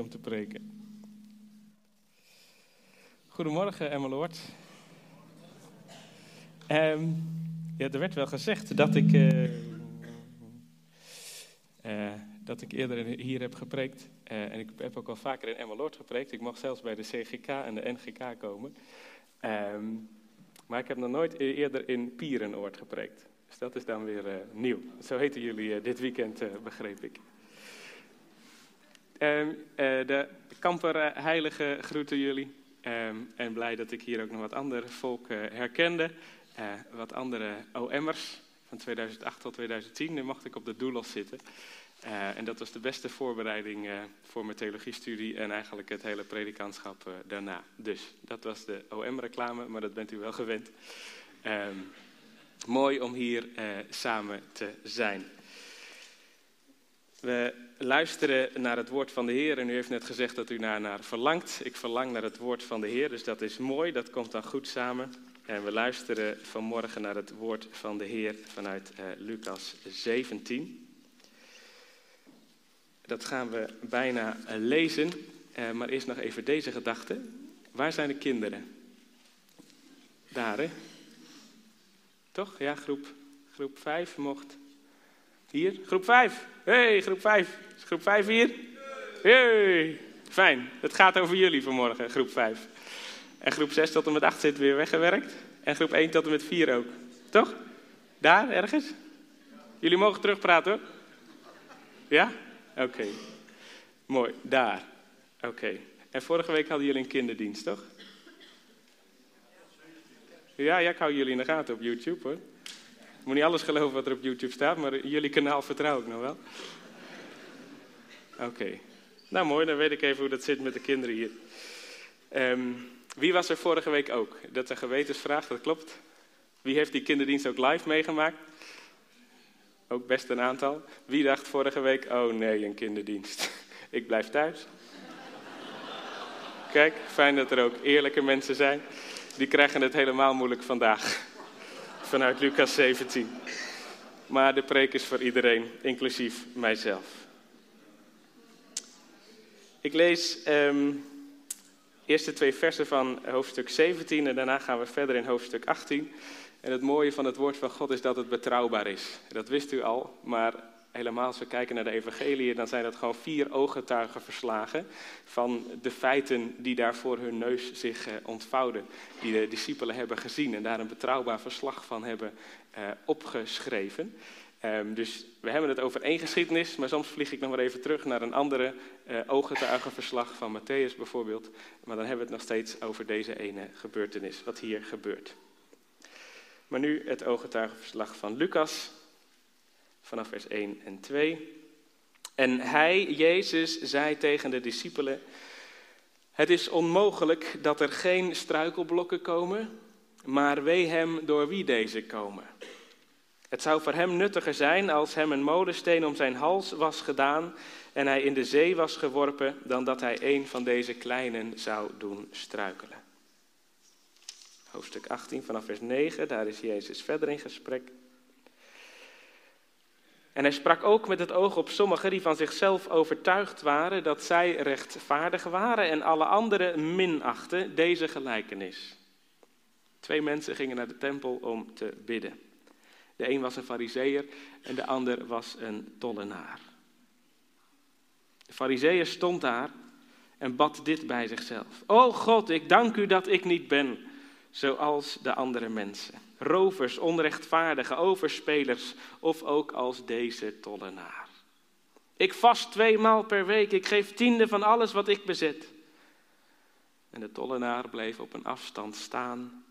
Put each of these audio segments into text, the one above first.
om te preken. Goedemorgen, Emmeloord. Um, ja, er werd wel gezegd dat ik, uh, uh, dat ik eerder hier heb gepreekt. Uh, en ik heb ook al vaker in Emmeloord gepreekt. Ik mag zelfs bij de CGK en de NGK komen. Um, maar ik heb nog nooit e-, eerder in Pierenoord gepreekt. Dus dat is dan weer nieuw. Zo heten jullie dit weekend, begreep ik. Um, de kamper heilige groeten jullie. Um, en blij dat ik hier ook nog wat andere volk uh, herkende. Wat andere OM'ers van 2008 tot 2010. Nu mocht ik op de doelos zitten. En dat was de beste voorbereiding voor mijn theologiestudie en eigenlijk het hele predikantschap daarna. Dus dat was de OM-reclame, maar dat bent u wel gewend. Um, mooi om hier samen te zijn. We luisteren naar het woord van de Heer. En u heeft net gezegd dat u naar, verlangt. Ik verlang naar het woord van de Heer, dus dat is mooi. Dat komt dan goed samen. En we luisteren vanmorgen naar het woord van de Heer vanuit uh, Lucas 17. Dat gaan we bijna uh, lezen. Uh, maar eerst nog even deze gedachte. Waar zijn de kinderen? Daar, hè? Toch? Ja, groep, groep 5 mocht. Hier, groep 5. hey, groep 5. Is groep 5 hier? Hey, fijn. Het gaat over jullie vanmorgen, groep 5. En groep 6 tot en met 8 zit weer weggewerkt. En groep 1 tot en met 4 ook. Toch? Daar, ergens? Jullie mogen terugpraten hoor. Ja? Oké. Mooi, daar. Oké. En vorige week hadden jullie een kinderdienst, toch? Ja, ja, ik hou jullie in de gaten op YouTube hoor. Ik moet niet alles geloven wat er op YouTube staat, maar jullie kanaal vertrouw ik nog wel. Oké. Nou mooi, dan weet ik even hoe dat zit met de kinderen hier. Um, wie was er vorige week ook? Dat is een gewetensvraag, dat klopt. Wie heeft die kinderdienst ook live meegemaakt? Ook best een aantal. Wie dacht vorige week, oh nee, een kinderdienst. ik blijf thuis. Kijk, fijn dat er ook eerlijke mensen zijn. Die krijgen het helemaal moeilijk vandaag vanuit Lucas 17. Maar de preek is voor iedereen, inclusief mijzelf. Ik lees um, eerst de twee versen van hoofdstuk 17 en daarna gaan we verder in hoofdstuk 18. En het mooie van het woord van God is dat het betrouwbaar is. Dat wist u al, maar helemaal als we kijken naar de evangelie, dan zijn dat gewoon vier ooggetuigenverslagen van de feiten die daar voor hun neus zich uh, ontvouwen. Die de discipelen hebben gezien en daar een betrouwbaar verslag van hebben uh, opgeschreven. Um, dus we hebben het over één geschiedenis, maar soms vlieg ik nog maar even terug naar een andere uh, ooggetuigenverslag van Matthäus bijvoorbeeld. Maar dan hebben we het nog steeds over deze ene gebeurtenis, wat hier gebeurt. Maar nu het ooggetuigenverslag van Lucas, vanaf vers 1 en 2. En hij, Jezus, zei tegen de discipelen: Het is onmogelijk dat er geen struikelblokken komen, maar wee hem door wie deze komen. Het zou voor hem nuttiger zijn als hem een molensteen om zijn hals was gedaan en hij in de zee was geworpen, dan dat hij een van deze kleinen zou doen struikelen. Hoofdstuk 18 vanaf vers 9, daar is Jezus verder in gesprek. En hij sprak ook met het oog op sommigen die van zichzelf overtuigd waren dat zij rechtvaardig waren en alle anderen minachten deze gelijkenis. Twee mensen gingen naar de tempel om te bidden. De een was een fariseer en de ander was een tollenaar. De fariseer stond daar en bad dit bij zichzelf. O God, ik dank u dat ik niet ben zoals de andere mensen rovers, onrechtvaardige, overspelers of ook als deze tollenaar. Ik vast twee maal per week, ik geef tiende van alles wat ik bezit. En de tollenaar bleef op een afstand staan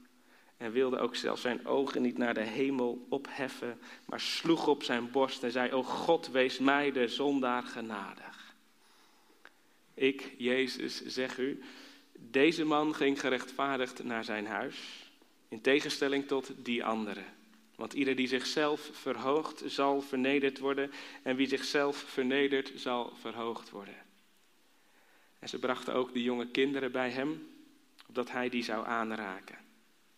en wilde ook zelfs zijn ogen niet naar de hemel opheffen, maar sloeg op zijn borst en zei, O God, wees mij de zondaar genadig. Ik, Jezus, zeg u, deze man ging gerechtvaardigd naar zijn huis in tegenstelling tot die anderen. Want ieder die zichzelf verhoogt, zal vernederd worden. En wie zichzelf vernedert, zal verhoogd worden. En ze brachten ook de jonge kinderen bij hem, opdat hij die zou aanraken.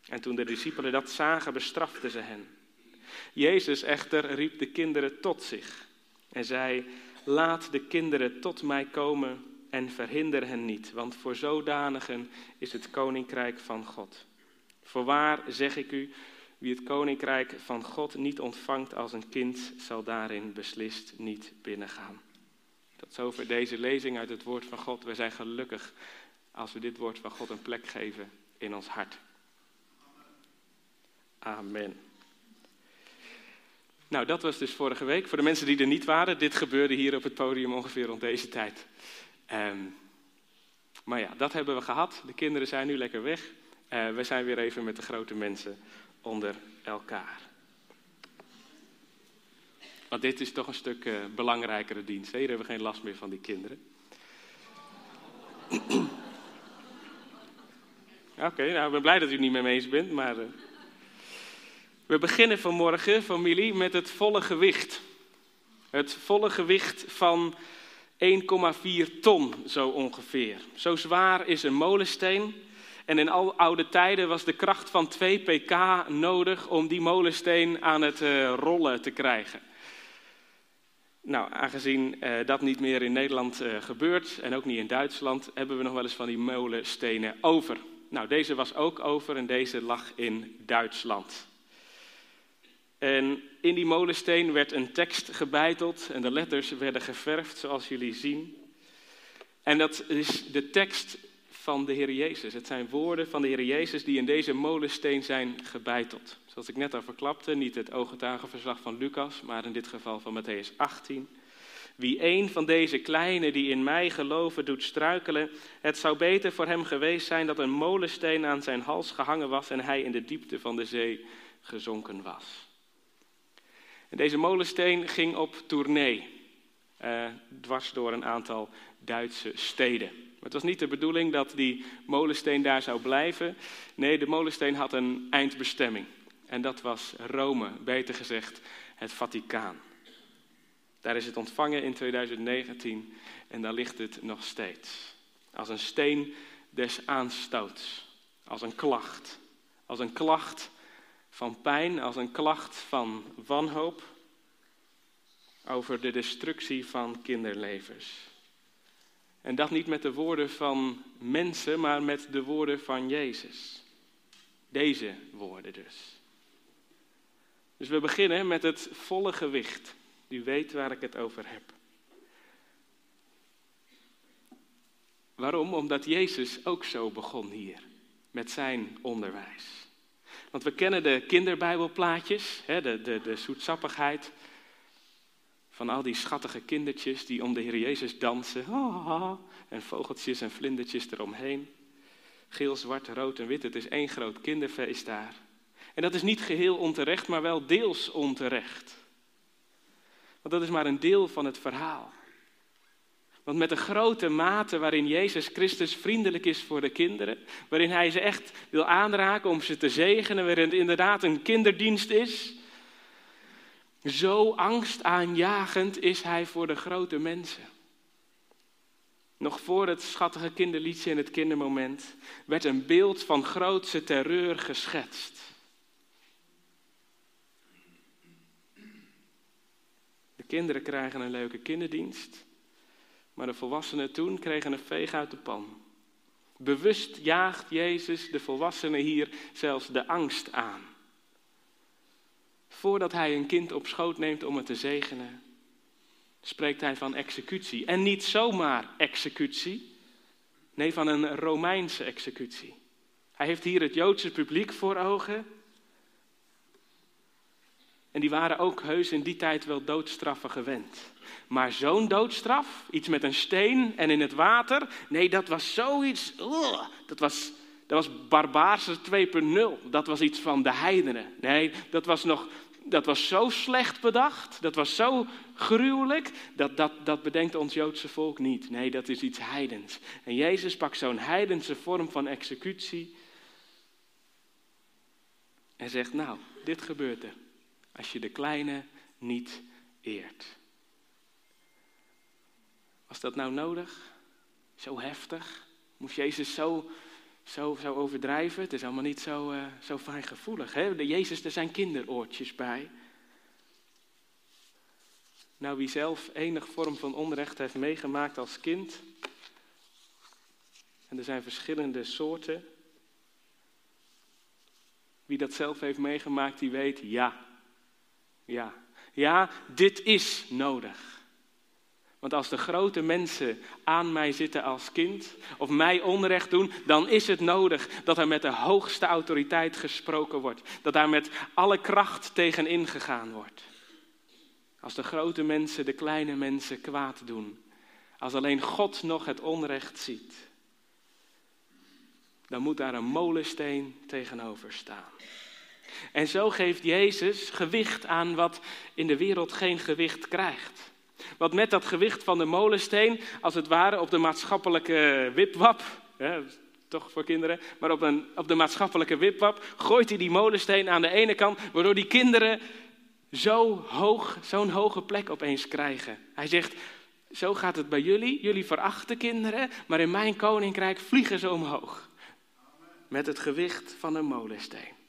En toen de discipelen dat zagen, bestraften ze hen. Jezus echter riep de kinderen tot zich en zei: Laat de kinderen tot mij komen en verhinder hen niet, want voor zodanigen is het koninkrijk van God. Voorwaar zeg ik u, wie het koninkrijk van God niet ontvangt als een kind, zal daarin beslist niet binnengaan. Tot zover deze lezing uit het woord van God. We zijn gelukkig als we dit woord van God een plek geven in ons hart. Amen. Nou, dat was dus vorige week. Voor de mensen die er niet waren, dit gebeurde hier op het podium ongeveer rond deze tijd. Um, maar ja, dat hebben we gehad. De kinderen zijn nu lekker weg. Uh, we zijn weer even met de grote mensen onder elkaar. Want dit is toch een stuk uh, belangrijkere dienst. Hier hebben we geen last meer van die kinderen. Oké, nou, ik ben blij dat u het niet mee eens bent, maar... Uh, we beginnen vanmorgen, familie, met het volle gewicht. Het volle gewicht van 1,4 ton, zo ongeveer. Zo zwaar is een molensteen. En in al oude tijden was de kracht van 2 pk nodig om die molensteen aan het uh, rollen te krijgen. Nou, aangezien uh, dat niet meer in Nederland uh, gebeurt en ook niet in Duitsland, hebben we nog wel eens van die molenstenen over. Nou, deze was ook over en deze lag in Duitsland. En in die molensteen werd een tekst gebeiteld en de letters werden geverfd, zoals jullie zien. En dat is de tekst van de Heer Jezus. Het zijn woorden van de Heer Jezus die in deze molensteen zijn gebeiteld. Zoals ik net al verklapte, niet het ooggetuigenverslag van Lucas, maar in dit geval van Matthäus 18. Wie een van deze kleinen die in mij geloven doet struikelen, het zou beter voor hem geweest zijn dat een molensteen aan zijn hals gehangen was en hij in de diepte van de zee gezonken was. En deze molensteen ging op tournee, eh, dwars door een aantal Duitse steden. Maar het was niet de bedoeling dat die molensteen daar zou blijven. Nee, de molensteen had een eindbestemming. En dat was Rome, beter gezegd het Vaticaan. Daar is het ontvangen in 2019 en daar ligt het nog steeds. Als een steen des aanstoots, als een klacht. Als een klacht van pijn, als een klacht van wanhoop over de destructie van kinderlevens. En dat niet met de woorden van mensen, maar met de woorden van Jezus. Deze woorden dus. Dus we beginnen met het volle gewicht. U weet waar ik het over heb. Waarom? Omdat Jezus ook zo begon hier, met zijn onderwijs. Want we kennen de kinderbijbelplaatjes, hè, de, de, de zoetsappigheid van al die schattige kindertjes die om de Heer Jezus dansen. en vogeltjes en vlindertjes eromheen. Geel, zwart, rood en wit, het is één groot kinderfeest daar. En dat is niet geheel onterecht, maar wel deels onterecht. Want dat is maar een deel van het verhaal. Want met de grote mate waarin Jezus Christus vriendelijk is voor de kinderen, waarin Hij ze echt wil aanraken om ze te zegenen, waarin het inderdaad een kinderdienst is, zo angstaanjagend is Hij voor de grote mensen. Nog voor het schattige kinderliedje en het kindermoment werd een beeld van grootse terreur geschetst. De kinderen krijgen een leuke kinderdienst. Maar de volwassenen toen kregen een veeg uit de pan. Bewust jaagt Jezus de volwassenen hier zelfs de angst aan. Voordat hij een kind op schoot neemt om het te zegenen, spreekt hij van executie. En niet zomaar executie, nee, van een Romeinse executie. Hij heeft hier het Joodse publiek voor ogen. En die waren ook heus in die tijd wel doodstraffen gewend. Maar zo'n doodstraf, iets met een steen en in het water, nee, dat was zoiets, dat was, dat was barbaarse 2.0. Dat was iets van de heidenen. Nee, dat was nog, dat was zo slecht bedacht, dat was zo gruwelijk, dat, dat, dat bedenkt ons Joodse volk niet. Nee, dat is iets heidens. En Jezus pakt zo'n heidense vorm van executie en zegt, nou, dit gebeurt er als je de kleine niet eert. Was dat nou nodig? Zo heftig? Moest Jezus zo, zo, zo overdrijven? Het is allemaal niet zo, uh, zo fijngevoelig. Hè? De Jezus, er zijn kinderoortjes bij. Nou, wie zelf enig vorm van onrecht heeft meegemaakt als kind, En er zijn verschillende soorten. Wie dat zelf heeft meegemaakt, die weet, ja, ja, ja, dit is nodig. Want als de grote mensen aan mij zitten als kind of mij onrecht doen, dan is het nodig dat er met de hoogste autoriteit gesproken wordt. Dat daar met alle kracht tegen ingegaan wordt. Als de grote mensen de kleine mensen kwaad doen. Als alleen God nog het onrecht ziet. Dan moet daar een molensteen tegenover staan. En zo geeft Jezus gewicht aan wat in de wereld geen gewicht krijgt. Want met dat gewicht van de molensteen, als het ware op de maatschappelijke wipwap, toch voor kinderen, maar op, een, op de maatschappelijke wipwap, gooit hij die molensteen aan de ene kant, waardoor die kinderen zo hoog, zo'n hoge plek opeens krijgen. Hij zegt, zo gaat het bij jullie, jullie verachten kinderen, maar in mijn koninkrijk vliegen ze omhoog. Met het gewicht van een molensteen.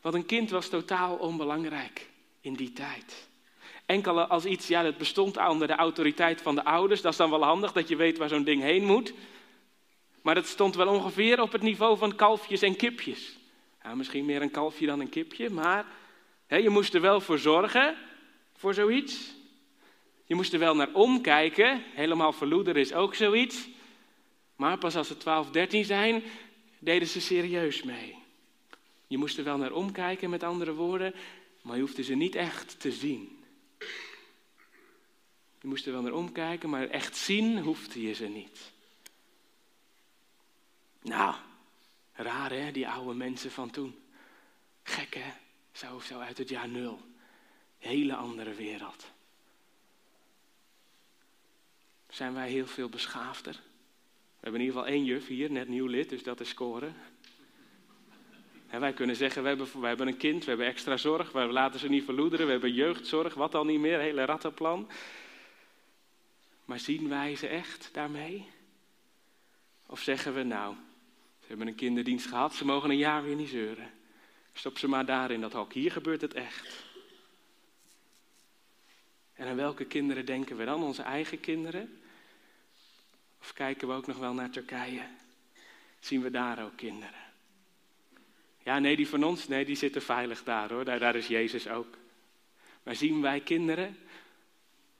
Want een kind was totaal onbelangrijk in die tijd. Enkel als iets, ja, dat bestond onder de autoriteit van de ouders. Dat is dan wel handig dat je weet waar zo'n ding heen moet. Maar het stond wel ongeveer op het niveau van kalfjes en kipjes. Ja, misschien meer een kalfje dan een kipje, maar hè, je moest er wel voor zorgen, voor zoiets. Je moest er wel naar omkijken. Helemaal verloeder is ook zoiets. Maar pas als ze 12, 13 zijn, deden ze serieus mee. Je moest er wel naar omkijken, met andere woorden, maar je hoefde ze niet echt te zien. Je moest er wel naar omkijken, maar echt zien hoefde je ze niet. Nou, raar hè, die oude mensen van toen. Gek hè, zo, zo uit het jaar nul. Hele andere wereld. Zijn wij heel veel beschaafder? We hebben in ieder geval één juf hier, net nieuw lid, dus dat is scoren. En wij kunnen zeggen, we hebben, wij hebben een kind, we hebben extra zorg, we laten ze niet verloederen, we hebben jeugdzorg, wat al niet meer, hele rattenplan. Maar zien wij ze echt daarmee? Of zeggen we, nou, ze hebben een kinderdienst gehad, ze mogen een jaar weer niet zeuren. Stop ze maar daar in dat hok, hier gebeurt het echt. En aan welke kinderen denken we dan? Onze eigen kinderen? Of kijken we ook nog wel naar Turkije? Zien we daar ook kinderen? Ja, nee, die van ons, nee, die zitten veilig daar hoor. Daar is Jezus ook. Maar zien wij kinderen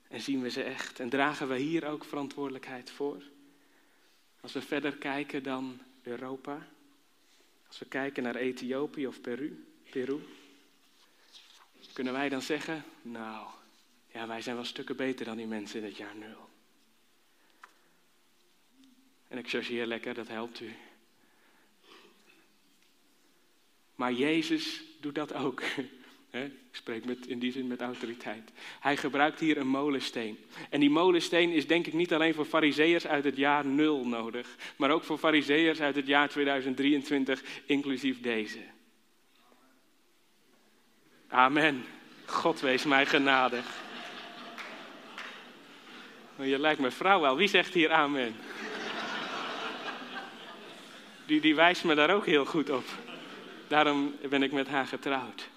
en zien we ze echt? En dragen we hier ook verantwoordelijkheid voor? Als we verder kijken dan Europa, als we kijken naar Ethiopië of Peru, Peru, kunnen wij dan zeggen, nou, ja, wij zijn wel stukken beter dan die mensen in het jaar nul. En ik chargeer lekker, dat helpt u. Maar Jezus doet dat ook. Ik spreek met, in die zin met autoriteit. Hij gebruikt hier een molensteen. En die molensteen is denk ik niet alleen voor fariseërs uit het jaar nul nodig, maar ook voor fariseërs uit het jaar 2023, inclusief deze. Amen. God wees mij genadig. Je lijkt me vrouw wel. Wie zegt hier amen? Die, die wijst me daar ook heel goed op. Daarom ben ik met haar getrouwd.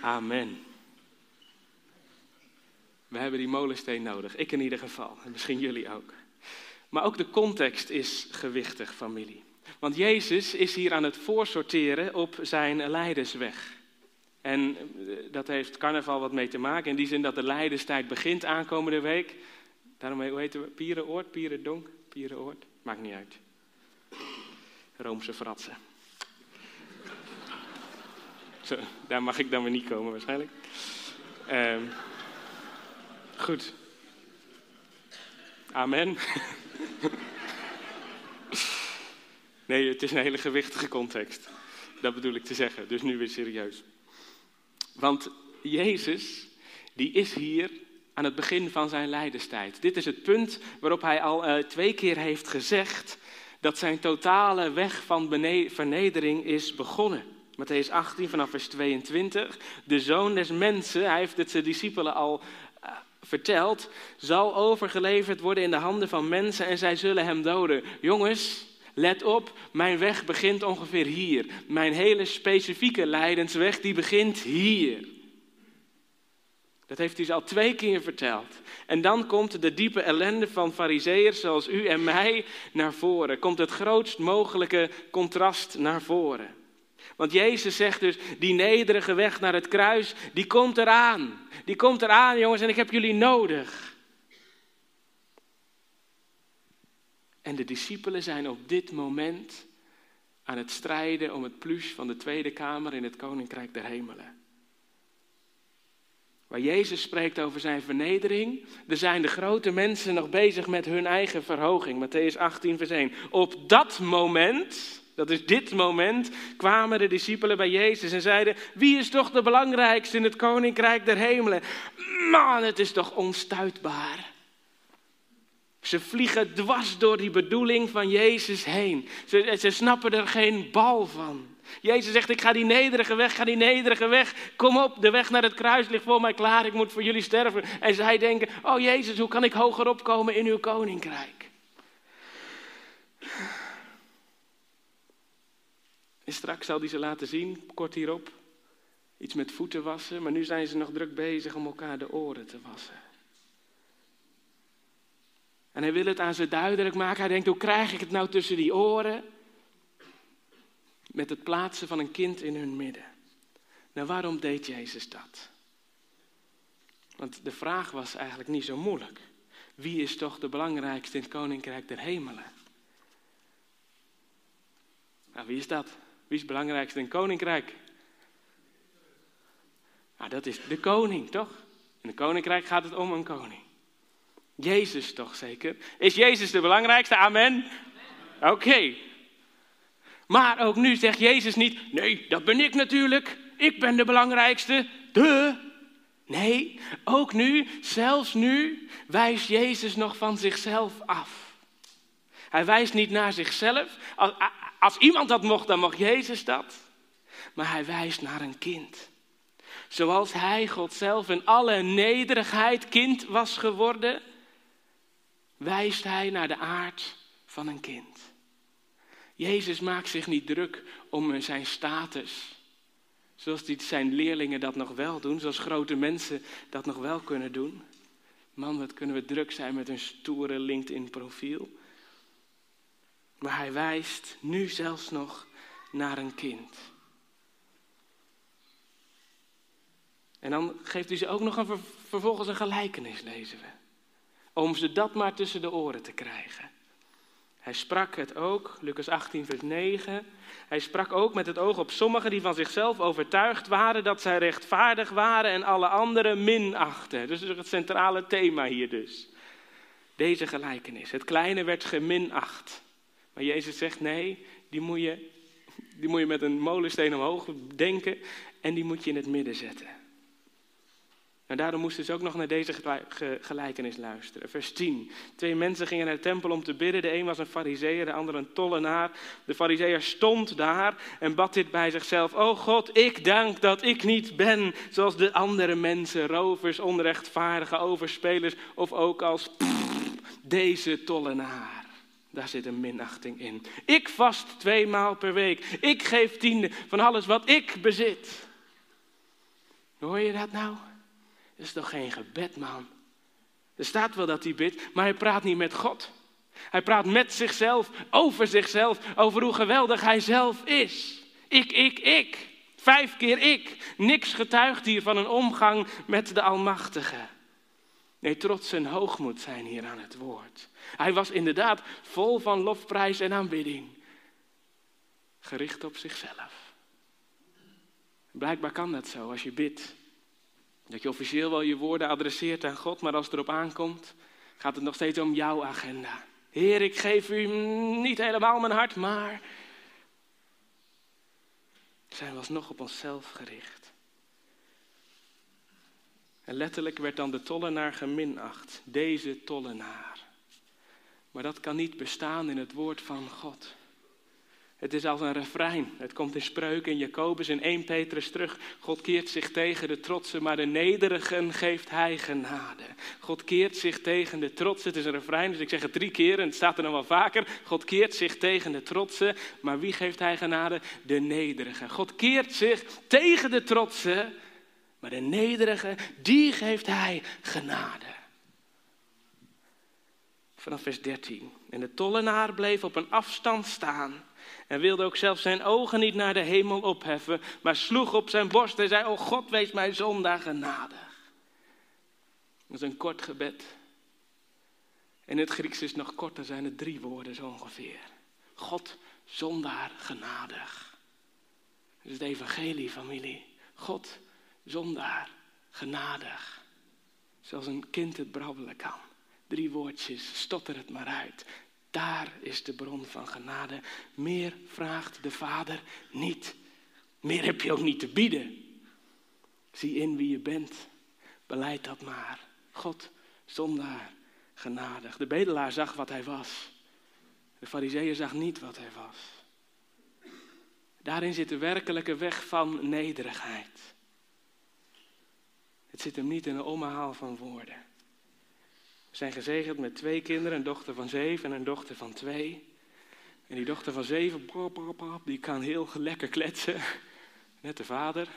Amen. We hebben die molensteen nodig. Ik in ieder geval. En misschien jullie ook. Maar ook de context is gewichtig, familie. Want Jezus is hier aan het voorsorteren op zijn leidersweg. En eh, dat heeft carnaval wat mee te maken. In die zin dat de leiderstijd begint aankomende week. Daarom, hoe heet het? Pierenoord, Pierendonk, Pierenoord. Maakt niet uit. Roomse fratsen. Daar mag ik dan weer niet komen waarschijnlijk. Uh, goed. Amen. nee, het is een hele gewichtige context. Dat bedoel ik te zeggen, dus nu weer serieus. Want Jezus, die is hier aan het begin van zijn lijdenstijd. Dit is het punt waarop hij al uh, twee keer heeft gezegd dat zijn totale weg van vernedering is begonnen. Matthäus 18 vanaf vers 22. De zoon des mensen, hij heeft het zijn discipelen al uh, verteld, zal overgeleverd worden in de handen van mensen en zij zullen hem doden. Jongens, let op, mijn weg begint ongeveer hier. Mijn hele specifieke lijdensweg, die begint hier. Dat heeft hij ze al twee keer verteld. En dan komt de diepe ellende van fariseeërs zoals u en mij naar voren. Komt het grootst mogelijke contrast naar voren. Want Jezus zegt dus, die nederige weg naar het kruis, die komt eraan. Die komt eraan, jongens, en ik heb jullie nodig. En de discipelen zijn op dit moment aan het strijden om het plus van de Tweede Kamer in het Koninkrijk der Hemelen. Waar Jezus spreekt over zijn vernedering, er zijn de grote mensen nog bezig met hun eigen verhoging. Matthäus 18, vers 1. Op dat moment, dat is dit moment, kwamen de discipelen bij Jezus en zeiden: Wie is toch de belangrijkste in het koninkrijk der hemelen? Man, het is toch onstuitbaar. Ze vliegen dwars door die bedoeling van Jezus heen. Ze, ze snappen er geen bal van. Jezus zegt, ik ga die nederige weg, ga die nederige weg. Kom op, de weg naar het kruis ligt voor mij klaar, ik moet voor jullie sterven. En zij denken, oh Jezus, hoe kan ik hoger opkomen in uw koninkrijk? En straks zal hij ze laten zien, kort hierop, iets met voeten wassen. Maar nu zijn ze nog druk bezig om elkaar de oren te wassen. En hij wil het aan ze duidelijk maken. Hij denkt, hoe krijg ik het nou tussen die oren? met het plaatsen van een kind in hun midden. Nou, waarom deed Jezus dat? Want de vraag was eigenlijk niet zo moeilijk. Wie is toch de belangrijkste in het koninkrijk der hemelen? Nou, wie is dat? Wie is het belangrijkste in koninkrijk? Nou, dat is de koning, toch? In het koninkrijk gaat het om een koning. Jezus toch zeker? Is Jezus de belangrijkste? Amen. Oké, maar ook nu zegt Jezus niet, nee, dat ben ik natuurlijk. Ik ben de belangrijkste. De. Nee, ook nu, zelfs nu, wijst Jezus nog van zichzelf af. Hij wijst niet naar zichzelf. Als, als iemand dat mocht, dan mocht Jezus dat. Maar hij wijst naar een kind. Zoals hij, God zelf, in alle nederigheid kind was geworden, wijst hij naar de aard van een kind. Jezus maakt zich niet druk om zijn status. Zoals zijn leerlingen dat nog wel doen, zoals grote mensen dat nog wel kunnen doen. Man, wat kunnen we druk zijn met een stoere LinkedIn-profiel. Maar hij wijst nu zelfs nog naar een kind. En dan geeft hij ze ook nog een, vervolgens een gelijkenis, lezen we. Om ze dat maar tussen de oren te krijgen. Hij sprak het ook, Lucas 18, vers 9. Hij sprak ook met het oog op sommigen die van zichzelf overtuigd waren dat zij rechtvaardig waren en alle anderen minachten. Dus dat is het centrale thema hier dus. Deze gelijkenis. Het kleine werd geminacht. Maar Jezus zegt nee, die moet je, die moet je met een molensteen omhoog denken en die moet je in het midden zetten. En daarom moesten ze ook nog naar deze gelijkenis luisteren. Vers 10. Twee mensen gingen naar de tempel om te bidden. De een was een fariseer, de ander een tollenaar. De fariseer stond daar en bad dit bij zichzelf. O God, ik dank dat ik niet ben zoals de andere mensen. Rovers, onrechtvaardige overspelers of ook als deze tollenaar. Daar zit een minachting in. Ik vast twee maal per week. Ik geef tiende van alles wat ik bezit. Hoor je dat nou? Dat is toch geen gebed, man? Er staat wel dat hij bidt, maar hij praat niet met God. Hij praat met zichzelf, over zichzelf, over hoe geweldig hij zelf is. Ik, ik, ik. Vijf keer ik. Niks getuigt hier van een omgang met de Almachtige. Nee, trots en hoogmoed zijn hier aan het woord. Hij was inderdaad vol van lofprijs en aanbidding. Gericht op zichzelf. Blijkbaar kan dat zo als je bidt. Dat je officieel wel je woorden adresseert aan God, maar als het erop aankomt, gaat het nog steeds om jouw agenda. Heer, ik geef u niet helemaal mijn hart, maar zijn we alsnog op onszelf gericht. En letterlijk werd dan de tollenaar geminacht, deze tollenaar. Maar dat kan niet bestaan in het woord van God. Het is als een refrein. Het komt in spreuken in Jacobus in 1 Petrus terug. God keert zich tegen de trotsen, maar de nederigen geeft hij genade. God keert zich tegen de trotsen. Het is een refrein, dus ik zeg het drie keer en het staat er nog wel vaker. God keert zich tegen de trotsen, maar wie geeft hij genade? De nederigen. God keert zich tegen de trotsen, Maar de nederige, die geeft hij genade. Vanaf vers 13. En de tollenaar bleef op een afstand staan. En wilde ook zelfs zijn ogen niet naar de hemel opheffen. Maar sloeg op zijn borst en zei: O God, wees mij zondaar genadig. Dat is een kort gebed. In het Grieks is het nog korter, zijn het drie woorden zo ongeveer. God, zondaar, genadig. Is het evangelie, familie. God, zondaar, genadig. Zoals een kind het brabbelen kan. Drie woordjes, stotter het maar uit. Daar is de bron van genade. Meer vraagt de Vader niet. Meer heb je ook niet te bieden. Zie in wie je bent. Beleid dat maar. God, zondaar, genadig. De bedelaar zag wat hij was. De fariseeër zag niet wat hij was. Daarin zit de werkelijke weg van nederigheid. Het zit hem niet in een omhaal van woorden. We zijn gezegend met twee kinderen, een dochter van zeven en een dochter van twee. En die dochter van zeven, die kan heel lekker kletsen, net de vader.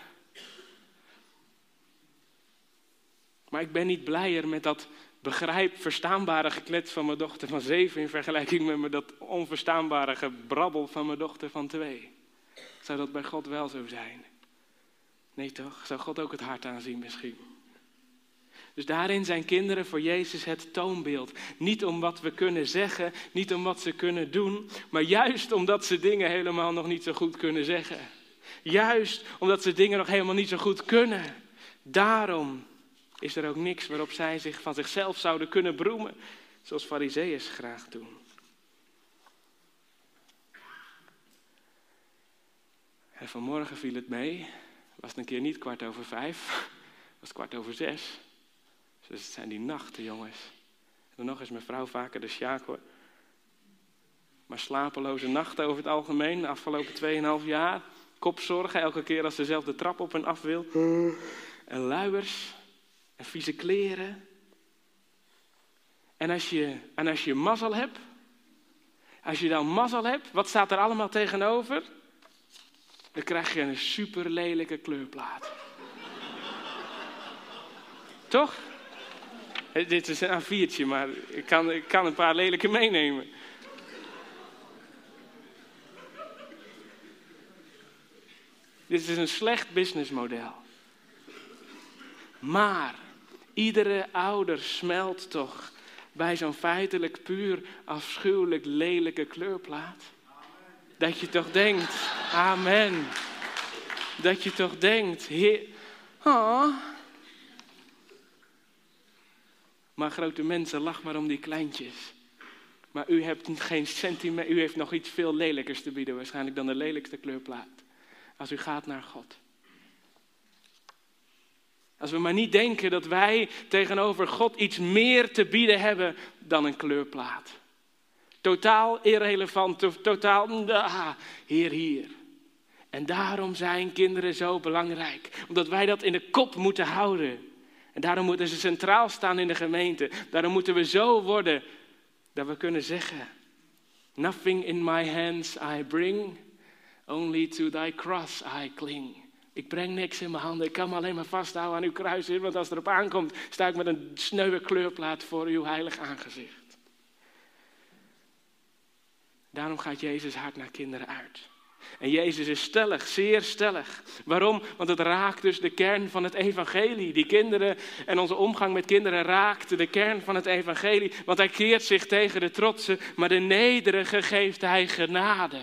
Maar ik ben niet blijer met dat begrijp verstaanbare geklets van mijn dochter van zeven in vergelijking met dat onverstaanbare gebrabbel van mijn dochter van twee. Zou dat bij God wel zo zijn? Nee toch? Zou God ook het hart aanzien misschien? Dus daarin zijn kinderen voor Jezus het toonbeeld. Niet om wat we kunnen zeggen, niet om wat ze kunnen doen, maar juist omdat ze dingen helemaal nog niet zo goed kunnen zeggen. Juist omdat ze dingen nog helemaal niet zo goed kunnen. Daarom is er ook niks waarop zij zich van zichzelf zouden kunnen beroemen, zoals fariseeërs graag doen. En vanmorgen viel het mee, was het een keer niet kwart over vijf, was kwart over zes. Dus het zijn die nachten, jongens. En nog is mijn vrouw vaker de sjaak hoor. Maar slapeloze nachten over het algemeen, de afgelopen 2,5 jaar. Kopzorgen, elke keer als ze zelf de trap op en af wil. En luiers en vieze kleren. En als je, en als je mazzel hebt, als je dan mazzel hebt, wat staat er allemaal tegenover? Dan krijg je een super lelijke kleurplaat. Toch? Dit is een A4'tje, maar ik kan, ik kan een paar lelijke meenemen. Dit is een slecht businessmodel. Maar iedere ouder smelt toch bij zo'n feitelijk puur afschuwelijk lelijke kleurplaat. Dat je toch denkt, amen. Dat je toch denkt, heer, oh, maar grote mensen, lach maar om die kleintjes. Maar u hebt geen centimeter, u heeft nog iets veel lelijkers te bieden waarschijnlijk dan de lelijkste kleurplaat. Als u gaat naar God. Als we maar niet denken dat wij tegenover God iets meer te bieden hebben dan een kleurplaat. Totaal irrelevant, totaal, ah, hier, hier. En daarom zijn kinderen zo belangrijk. Omdat wij dat in de kop moeten houden. En daarom moeten ze centraal staan in de gemeente. Daarom moeten we zo worden dat we kunnen zeggen: Nothing in my hands I bring, only to thy cross I cling. Ik breng niks in mijn handen, ik kan me alleen maar vasthouden aan uw kruis, want als het erop aankomt, sta ik met een sneuwe kleurplaat voor uw heilig aangezicht. Daarom gaat Jezus hart naar kinderen uit. En Jezus is stellig, zeer stellig. Waarom? Want het raakt dus de kern van het evangelie. Die kinderen en onze omgang met kinderen raakt de kern van het evangelie. Want hij keert zich tegen de trotsen, maar de nederige geeft hij genade.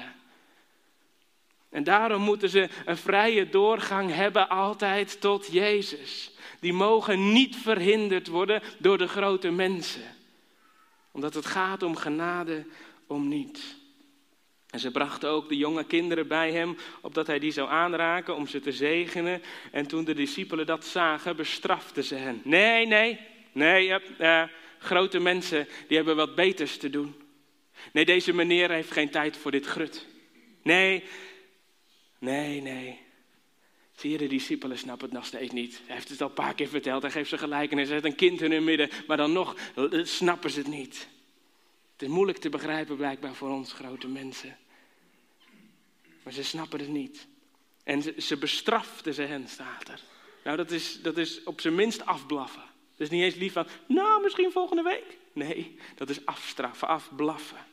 En daarom moeten ze een vrije doorgang hebben altijd tot Jezus. Die mogen niet verhinderd worden door de grote mensen. Omdat het gaat om genade, om niets. En ze brachten ook de jonge kinderen bij hem, opdat hij die zou aanraken om ze te zegenen. En toen de discipelen dat zagen, bestraften ze hen. Nee, nee, nee, uh, grote mensen, die hebben wat beters te doen. Nee, deze meneer heeft geen tijd voor dit grut. Nee, nee, nee. Zie je, de discipelen snappen het nog steeds niet. Hij heeft het al een paar keer verteld, hij geeft ze gelijk en hij zet een kind in hun midden. Maar dan nog eh, snappen ze het niet. Het is moeilijk te begrijpen blijkbaar voor ons grote mensen. Maar ze snappen het niet. En ze, bestraften ze hen, staat er. Nou, dat is, dat is op zijn minst afblaffen. Dat is niet eens lief van, nou, misschien volgende week. Nee, dat is afstraffen, afblaffen.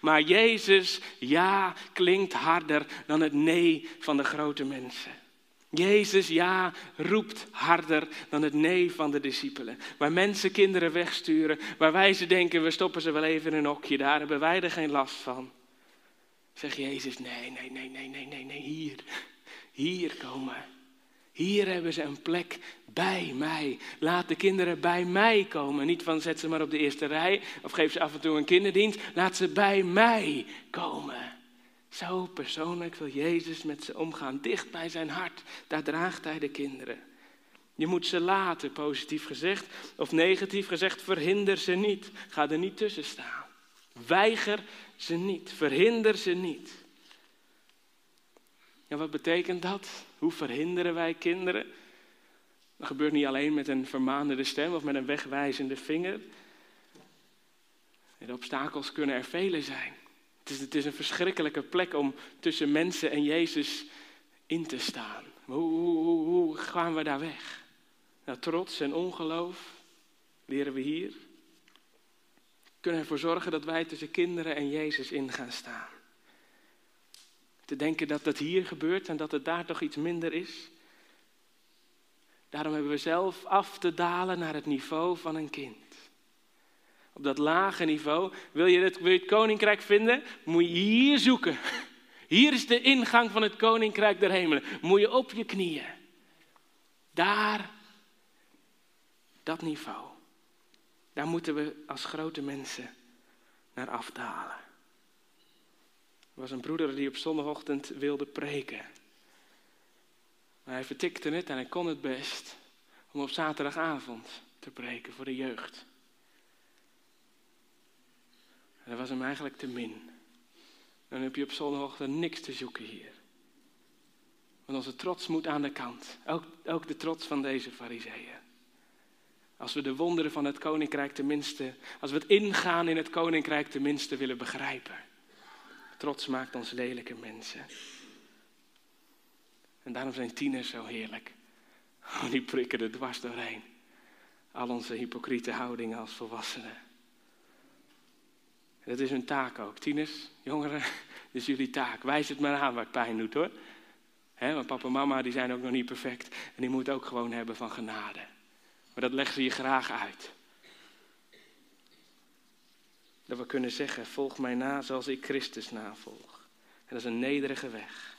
Maar Jezus, ja, klinkt harder dan het nee van de grote mensen. Jezus, ja, roept harder dan het nee van de discipelen. Waar mensen kinderen wegsturen, waar wij ze denken, we stoppen ze wel even in een hokje, daar hebben wij er geen last van. Zeg Jezus, nee, nee, nee, nee, nee, nee, nee, hier, hier komen. Hier hebben ze een plek bij mij. Laat de kinderen bij mij komen. Niet van zet ze maar op de eerste rij of geef ze af en toe een kinderdienst. Laat ze bij mij komen. Zo persoonlijk wil Jezus met ze omgaan, dicht bij zijn hart. Daar draagt hij de kinderen. Je moet ze laten, positief gezegd, of negatief gezegd, verhinder ze niet. Ga er niet tussen staan. Weiger ze niet, verhinder ze niet. Ja, wat betekent dat? Hoe verhinderen wij kinderen? Dat gebeurt niet alleen met een vermanende stem of met een wegwijzende vinger. De obstakels kunnen er vele zijn. Het is, het is een verschrikkelijke plek om tussen mensen en Jezus in te staan. Hoe, hoe, hoe gaan we daar weg? Nou, trots en ongeloof leren we hier. Kunnen ervoor zorgen dat wij tussen kinderen en Jezus in gaan staan. Te denken dat dat hier gebeurt en dat het daar toch iets minder is. Daarom hebben we zelf af te dalen naar het niveau van een kind. Op dat lage niveau, wil je het, wil je het koninkrijk vinden, moet je hier zoeken. Hier is de ingang van het koninkrijk der hemelen. Moet je op je knieën. Daar, dat niveau. Daar moeten we als grote mensen naar afdalen. Er was een broeder die op zondagochtend wilde preken. Maar hij vertikte het en hij kon het best om op zaterdagavond te preken voor de jeugd. En dat was hem eigenlijk te min. Dan heb je op zondagochtend niks te zoeken hier. Want onze trots moet aan de kant. Ook, ook de trots van deze fariseeën. Als we de wonderen van het koninkrijk tenminste, als we het ingaan in het koninkrijk tenminste willen begrijpen. Trots maakt ons lelijke mensen. En daarom zijn tieners zo heerlijk. Oh, die prikken er dwars doorheen. Al onze hypocriete houdingen als volwassenen. Dat is hun taak ook. Tieners, jongeren, dat is jullie taak. Wijs het maar aan waar het pijn doet hoor. He, want papa en mama die zijn ook nog niet perfect. En die moeten ook gewoon hebben van genade. Maar dat leggen ze je graag uit. Dat we kunnen zeggen, volg mij na zoals ik Christus navolg. En dat is een nederige weg.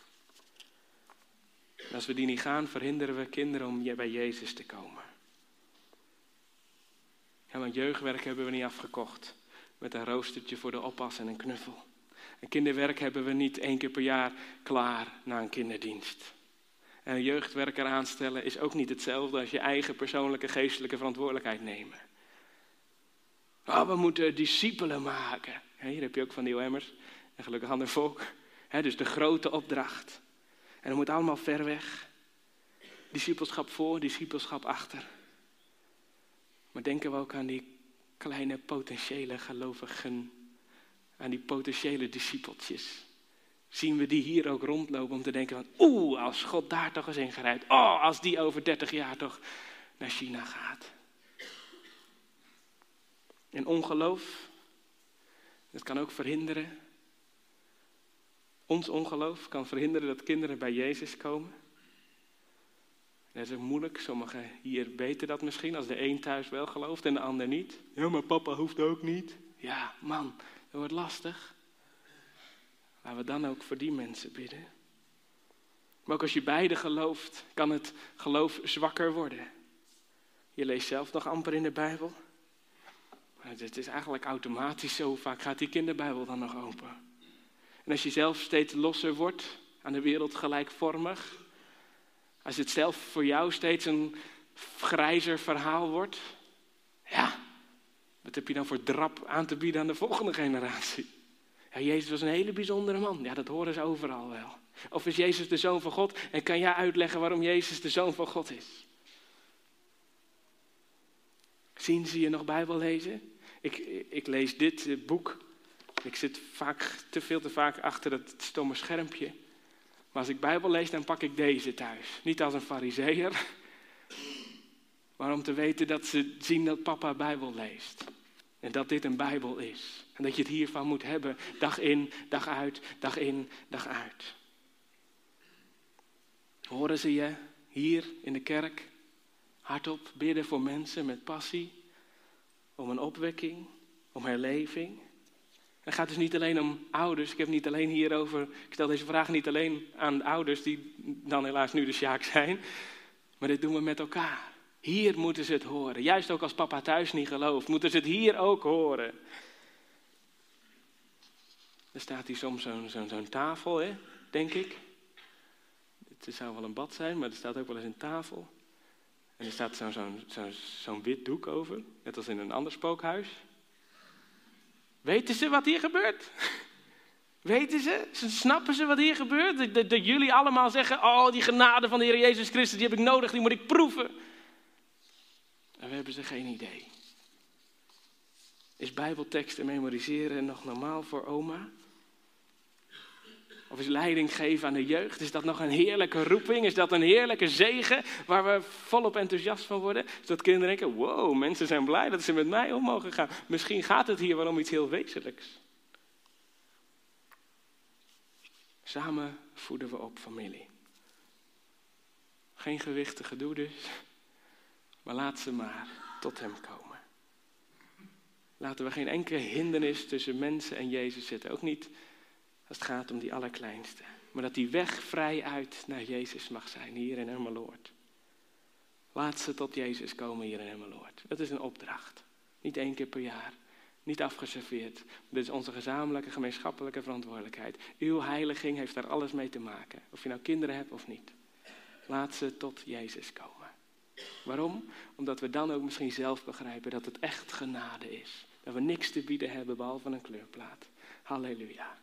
Als we die niet gaan, verhinderen we kinderen om bij Jezus te komen. Want jeugdwerk hebben we niet afgekocht met een roostertje voor de oppas en een knuffel. En kinderwerk hebben we niet één keer per jaar klaar na een kinderdienst. En een jeugdwerker aanstellen is ook niet hetzelfde als je eigen persoonlijke geestelijke verantwoordelijkheid nemen. Oh, we moeten discipelen maken. Hier heb je ook van die emmers. En gelukkig ander volk. dus de grote opdracht. En dat moet allemaal ver weg. Discipelschap voor, discipelschap achter. Maar denken we ook aan die kleine potentiële gelovigen, aan die potentiële discipeltjes. Zien we die hier ook rondlopen om te denken van, oeh, als God daar toch eens in grijpt. Oh, als die over 30 jaar toch naar China gaat. En ongeloof, dat kan ook verhinderen. Ons ongeloof kan verhinderen dat kinderen bij Jezus komen. Dat is ook moeilijk. Sommigen hier weten dat misschien, als de een thuis wel gelooft en de ander niet. Ja, maar papa hoeft ook niet. Ja, man, dat wordt lastig. Laten we dan ook voor die mensen bidden. Maar ook als je beide gelooft, kan het geloof zwakker worden. Je leest zelf nog amper in de Bijbel. Maar het is eigenlijk automatisch zo. Vaak gaat die kinderbijbel dan nog open. En als je zelf steeds losser wordt, aan de wereld gelijkvormig, als het zelf voor jou steeds een grijzer verhaal wordt, ja, wat heb je dan voor drap aan te bieden aan de volgende generatie? Ja, Jezus was een hele bijzondere man. Ja, dat horen ze overal wel. Of is Jezus de zoon van God? En kan jij uitleggen waarom Jezus de zoon van God is? Zien ze je nog Bijbel lezen? Ik, ik lees dit eh, boek. Ik zit vaak, te veel te vaak achter dat stomme schermpje. Maar als ik Bijbel lees, dan pak ik deze thuis. Niet als een fariseer, Maar om te weten dat ze zien dat papa Bijbel leest. En dat dit een Bijbel is. En dat je het hiervan moet hebben, dag in, dag uit, dag in, dag uit. Horen ze je hier in de kerk hardop bidden voor mensen met passie? Om een opwekking, om herleving? Het gaat dus niet alleen om ouders. Ik heb niet alleen hierover. Ik stel deze vraag niet alleen aan de ouders, die dan helaas nu de sjaak zijn. Maar dit doen we met elkaar. Hier moeten ze het horen. Juist ook als papa thuis niet gelooft, moeten ze het hier ook horen. Er staat hier soms zo'n zo'n tafel, hè, denk ik. Het zou wel een bad zijn, maar er staat ook wel eens een tafel. En er staat zo'n wit doek over, net als in een ander spookhuis. Weten ze wat hier gebeurt? Weten ze? Snappen ze wat hier gebeurt? Dat, jullie allemaal zeggen: Oh, die genade van de Heer Jezus Christus, die heb ik nodig, die moet ik proeven. En we hebben ze geen idee. Is Bijbelteksten memoriseren nog normaal voor oma? Of is leiding geven aan de jeugd? Is dat nog een heerlijke roeping? Is dat een heerlijke zegen waar we volop enthousiast van worden? Dat kinderen denken, wow, mensen zijn blij dat ze met mij om mogen gaan. Misschien gaat het hier wel om iets heel wezenlijks. Samen voeden we op familie. Geen gewichtige gedoe dus, maar laat ze maar tot hem komen. Laten we geen enkele hindernis tussen mensen en Jezus zetten. Ook niet als het gaat om die allerkleinste. Maar dat die weg vrij uit naar Jezus mag zijn, hier in Emmeloord. Laat ze tot Jezus komen hier in Emmeloord. Dat is een opdracht. Niet één keer per jaar. Niet afgeserveerd. Dit is onze gezamenlijke gemeenschappelijke verantwoordelijkheid. Uw heiliging heeft daar alles mee te maken. Of je nou kinderen hebt of niet. Laat ze tot Jezus komen. Waarom? Omdat we dan ook misschien zelf begrijpen dat het echt genade is. Dat we niks te bieden hebben behalve een kleurplaat. Halleluja.